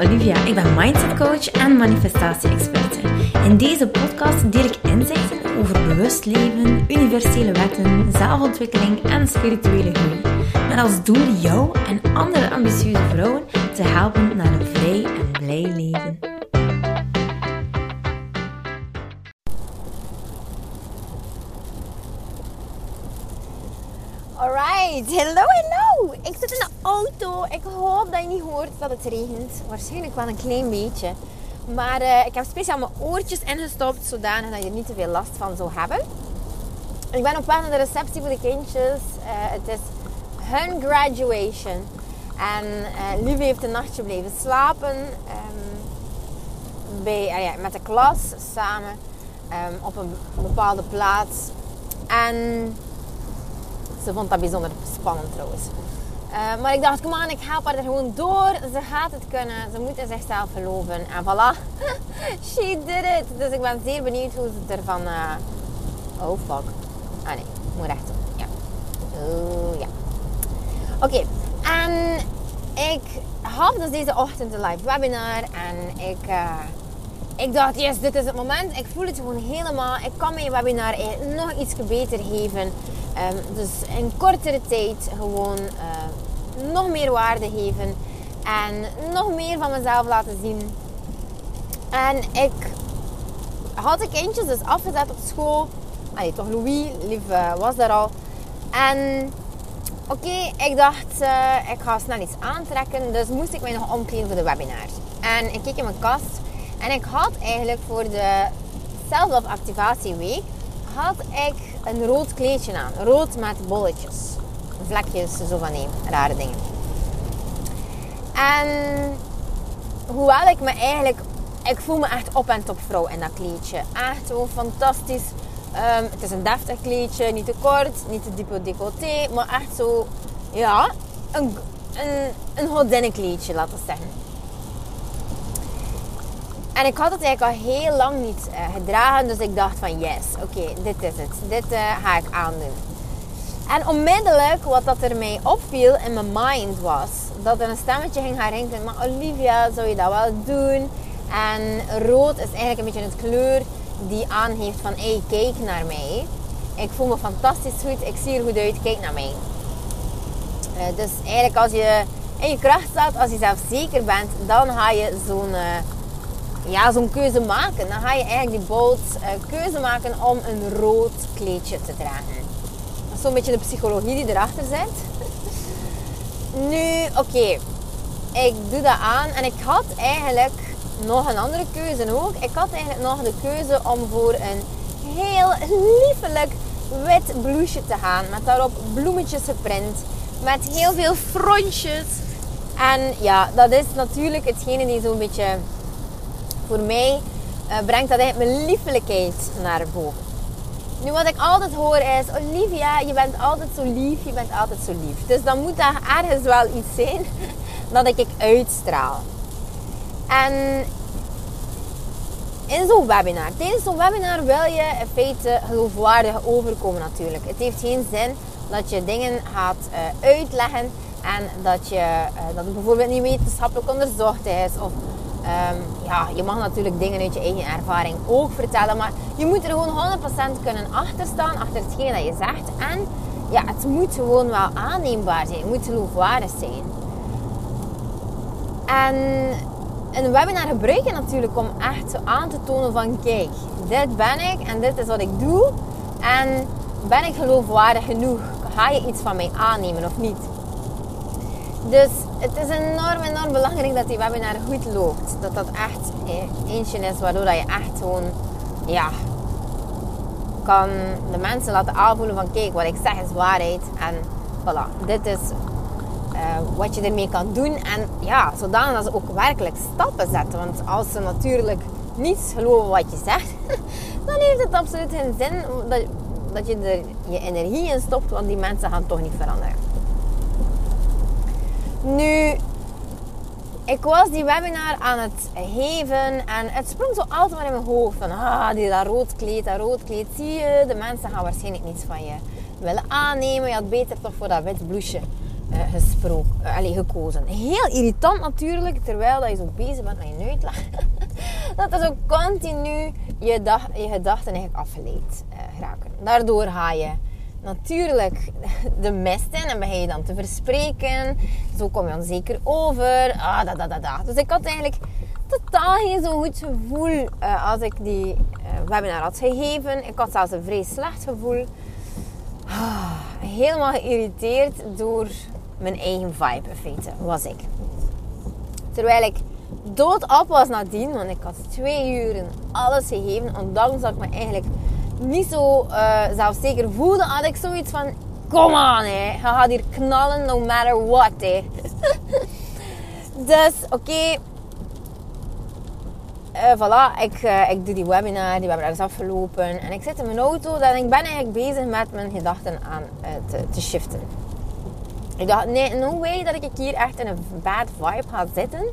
Olivia. Ik ben mindset coach en manifestatie-experte. In deze podcast deel ik inzichten over bewust leven, universele wetten, zelfontwikkeling en spirituele groei. Met als doel jou en andere ambitieuze vrouwen te helpen naar een vrij en blij leven. Alright, hello, hello. Ik zit in de auto. Ik hoop dat je niet hoort dat het regent. Waarschijnlijk wel een klein beetje. Maar eh, ik heb speciaal mijn oortjes ingestopt, zodanig dat je er niet te veel last van zou hebben. Ik ben op weg naar de receptie voor de kindjes. Eh, het is hun graduation. En uh, heeft een nachtje blijven slapen. ehm, bij, ja, met de klas samen ehm, op een bepaalde plaats. En ze vond dat bijzonder spannend trouwens. Eh, maar ik dacht, kom aan, ik help haar er gewoon door. Ze gaat het kunnen. Ze moet in zichzelf geloven. En voilà, she did it. Dus ik ben zeer benieuwd hoe ze ervan... eh, Oh, fuck. Ah nee, ik moet rechtop. Ja. Oh, ja. Oké, en ik had dus deze ochtend een live webinar. En ik... eh, ik dacht, yes, dit is het moment. Ik voel het gewoon helemaal. Ik kan mijn webinar nog iets beter geven. Ehm, dus in kortere tijd gewoon eh, nog meer waarde geven. En nog meer van mezelf laten zien. En ik had de kindjes dus afgezet op school. Allee, toch Louis, lief eh, was daar al. En oké, ik dacht, eh, ik ga snel iets aantrekken. Dus moest ik mij nog omkleden voor de webinar. En ik keek in mijn kast. En ik had eigenlijk voor de Self-Love Activatieweek had ik een rood kleedje aan. Rood met bolletjes. Vlekjes, zo van die rare dingen. En hoewel ik me eigenlijk... Ik voel me echt op en top vrouw in dat kleedje. Echt zo fantastisch. Ehm, het is een deftig kleedje. Niet te kort, niet te diepe decolleté. Maar echt zo... Ja, een, een, een godinnekleedje, laten we zeggen. En ik had het eigenlijk al heel lang niet eh, gedragen. Dus ik dacht van yes, oké, dit is het. Dit eh, ga ik aandoen. En onmiddellijk wat dat er mij opviel in mijn mind was... dat er een stemmetje ging gaan rinken. Maar Olivia, zou je dat wel doen? En rood is eigenlijk een beetje het kleur die aangeeft van... Hé, kijk naar mij. Ik voel me fantastisch goed. Ik zie er goed uit. Kijk naar mij. Eh, dus eigenlijk als je in je kracht staat, als je zelf zeker bent... dan ga je zo'n... ja, zo'n keuze maken. Dan ga je eigenlijk die bold eh, keuze maken om een rood kleedje te dragen. Dat is zo'n beetje de psychologie die erachter zit. nu, oké. Ik doe dat aan en ik had eigenlijk nog een andere keuze ook. Ik had eigenlijk nog de keuze om voor een heel liefelijk wit blouseje te gaan. Met daarop bloemetjes geprint. Met heel veel frontjes. En ja, dat is natuurlijk hetgene die zo'n beetje voor mij eh, brengt dat eigenlijk mijn liefelijkheid naar boven. Nu, wat ik altijd hoor is: Olivia, je bent altijd zo lief, je bent altijd zo lief. Dus dan moet daar ergens wel iets zijn dat ik, uitstraal. En in zo'n webinar, tijdens zo'n webinar wil je in feite geloofwaardig overkomen natuurlijk. Het heeft geen zin dat je dingen gaat eh, uitleggen en dat, je, eh, dat het bijvoorbeeld niet wetenschappelijk onderzocht is of Ehm, ja, je mag natuurlijk dingen uit je eigen ervaring ook vertellen, maar je moet er gewoon 100% kunnen achter staan, achter hetgeen dat je zegt. En ja, het moet gewoon wel aanneembaar zijn, het moet geloofwaardig zijn. En een webinar gebruik je natuurlijk om echt aan te tonen van kijk, dit ben ik en dit is wat ik doe. En ben ik geloofwaardig genoeg? Ga je iets van mij aannemen of niet? Dus het is enorm, enorm belangrijk dat die webinar goed loopt. Dat dat echt eh, eentje is waardoor je echt gewoon, ja, kan de mensen laten aanvoelen van kijk, wat ik zeg is waarheid. En voilà, dit is eh, wat je ermee kan doen. En ja, zodanig dat ze ook werkelijk stappen zetten. Want als ze natuurlijk niets geloven wat je zegt, dan heeft het absoluut geen zin dat, dat je er je energie in stopt. Want die mensen gaan toch niet veranderen. Nu, ik was die webinar aan het geven en het sprong zo altijd maar in mijn hoofd van ah, die dat rood kleed, dat rood kleed, zie je, de mensen gaan waarschijnlijk niets van je willen aannemen. Je had beter toch voor dat wit blouseje uh, gesproken, uh, allez, gekozen. Heel irritant natuurlijk, terwijl dat je zo bezig bent met je uitleg. dat er zo continu je, dag, je gedachten eigenlijk afgeleid uh, raken. Daardoor ga je natuurlijk de mist in en begin je dan te verspreken. Zo kom je onzeker over. Ah, da, da, da, da. Dus ik had eigenlijk totaal geen zo goed gevoel uh, als ik die uh, webinar had gegeven. Ik had zelfs een vrij slecht gevoel. Ah, helemaal geïrriteerd door mijn eigen vibe in feite, was ik. Terwijl ik doodop was nadien, want ik had twee uren alles gegeven. Ondanks dat ik me eigenlijk niet zo uh, zelfzeker voelde, had ik zoiets van... Kom aan, hè. Je gaat hier knallen no matter what, hè. dus, oké. Okay. Uh, voilà, ik, uh, ik doe die webinar, die webinar is afgelopen. En ik zit in mijn auto en ik ben eigenlijk bezig met mijn gedachten aan te, te shiften. Ik dacht, nee, no way dat ik hier echt in een bad vibe ga zitten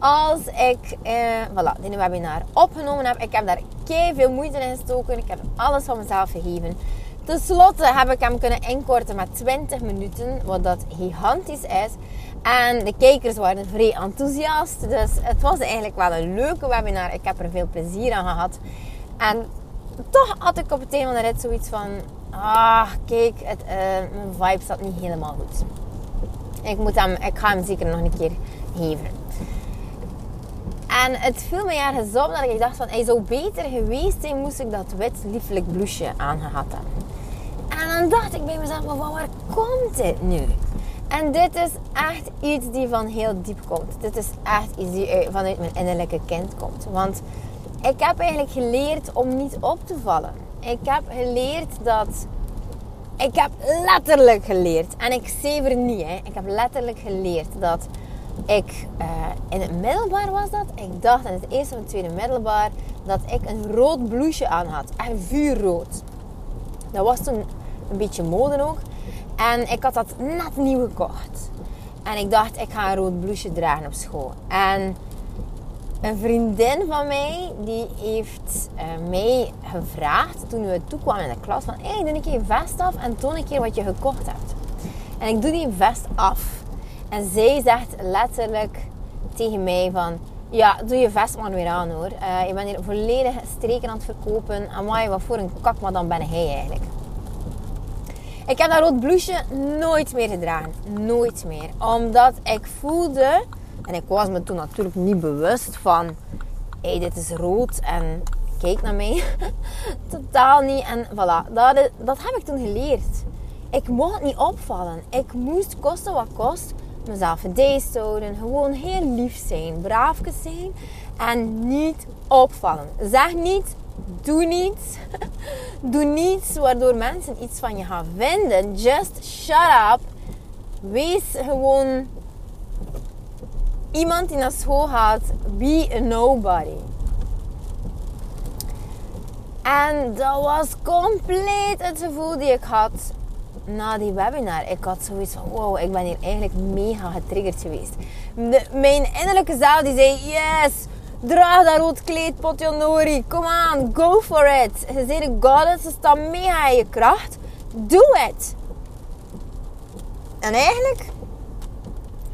als ik eh, voilà, die webinar opgenomen heb. Ik heb daar veel moeite in gestoken. Ik heb alles van mezelf gegeven. Ten slotte heb ik hem kunnen inkorten met 20 minuten, wat dat gigantisch is. En de kijkers waren vrij enthousiast. Dus het was eigenlijk wel een leuke webinar. Ik heb er veel plezier aan gehad. En toch had ik op het einde van de rit zoiets van... Ah, kijk, het, uh, mijn vibe zat niet helemaal goed. Ik, moet hem, ik ga hem zeker nog een keer geven. En het viel me ergens op dat ik dacht van... Hij zou beter geweest zijn moest ik dat wit liefelijk blouseje aangehad hebben. En dan dacht ik bij mezelf, van waar komt dit nu? En dit is echt iets die van heel diep komt. Dit is echt iets die vanuit mijn innerlijke kind komt. Want ik heb eigenlijk geleerd om niet op te vallen. Ik heb geleerd dat... Ik heb letterlijk geleerd. En ik zever niet, hè. Ik heb letterlijk geleerd dat ik uh, in het middelbaar was dat. Ik dacht in het eerste en het tweede middelbaar dat ik een rood blouseje aan had. Echt vuurrood. Dat was toen een beetje mode ook. En ik had dat net nieuw gekocht. En ik dacht, ik ga een rood blouseje dragen op school. En een vriendin van mij, die heeft uh, mij gevraagd toen we toekwamen in de klas van... Hé, doe een keer je vest af en toon een keer wat je gekocht hebt. En ik doe die vest af. En zij zegt letterlijk tegen mij van... Ja, doe je vest maar weer aan hoor. Je bent hier volledig streken aan het verkopen. Amai, wat voor een kak, maar dan ben hij eigenlijk. Ik heb dat rood blouseje nooit meer gedragen. Nooit meer. Omdat ik voelde... En ik was me toen natuurlijk niet bewust van... Hé, hey, dit is rood en kijk naar mij. Totaal niet. En voilà, dat, dat heb ik toen geleerd. Ik mocht niet opvallen. Ik moest kosten wat kost mezelf deze houden. Gewoon heel lief zijn. Braafjes zijn. En niet opvallen. Zeg niet, doe niets. doe niets waardoor mensen iets van je gaan vinden. Just shut up. Wees gewoon iemand die naar school gaat. Be a nobody. En dat was compleet het gevoel die ik had na die webinar, ik had zoiets van, wow, ik ben hier eigenlijk mega getriggerd geweest. De, mijn innerlijke zaal die zei, yes, draag dat rood kleed, Potjonori, come on, go for it. Je zegt een goddess, ze staat mega in je kracht, do it. En eigenlijk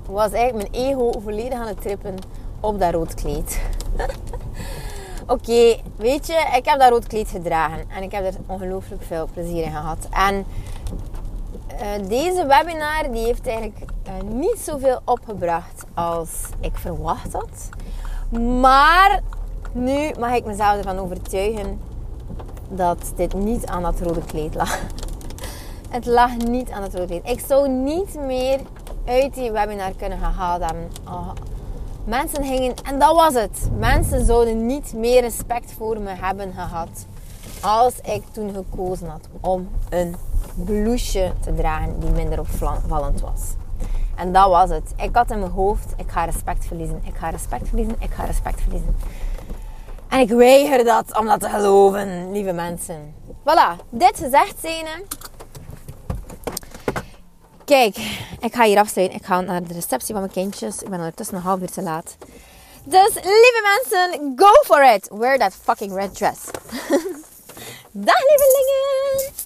was eigenlijk mijn ego volledig aan het trippen op dat rood kleed. Oké, weet je, ik heb dat rood kleed gedragen en ik heb er ongelooflijk veel plezier in gehad. En uh, deze webinar die heeft eigenlijk uh, niet zoveel opgebracht als ik verwacht had. Maar nu mag ik mezelf ervan overtuigen dat dit niet aan dat rode kleed lag. Het lag niet aan het rode kleed. Ik zou niet meer uit die webinar kunnen gehaald hebben. Oh, mensen gingen, en dat was het. Mensen zouden niet meer respect voor me hebben gehad als ik toen gekozen had om een blouseje te dragen die minder opvallend was. En dat was het. Ik had in mijn hoofd, ik ga respect verliezen, ik ga respect verliezen, ik ga respect verliezen. En ik weiger dat om dat te geloven, lieve mensen. Voilà, dit gezegd zijn. Kijk, ik ga hier afsluiten. Ik ga naar de receptie van mijn kindjes. Ik ben ondertussen een half uur te laat. Dus lieve mensen, go for it. Wear that fucking red dress. Dag lievelingen!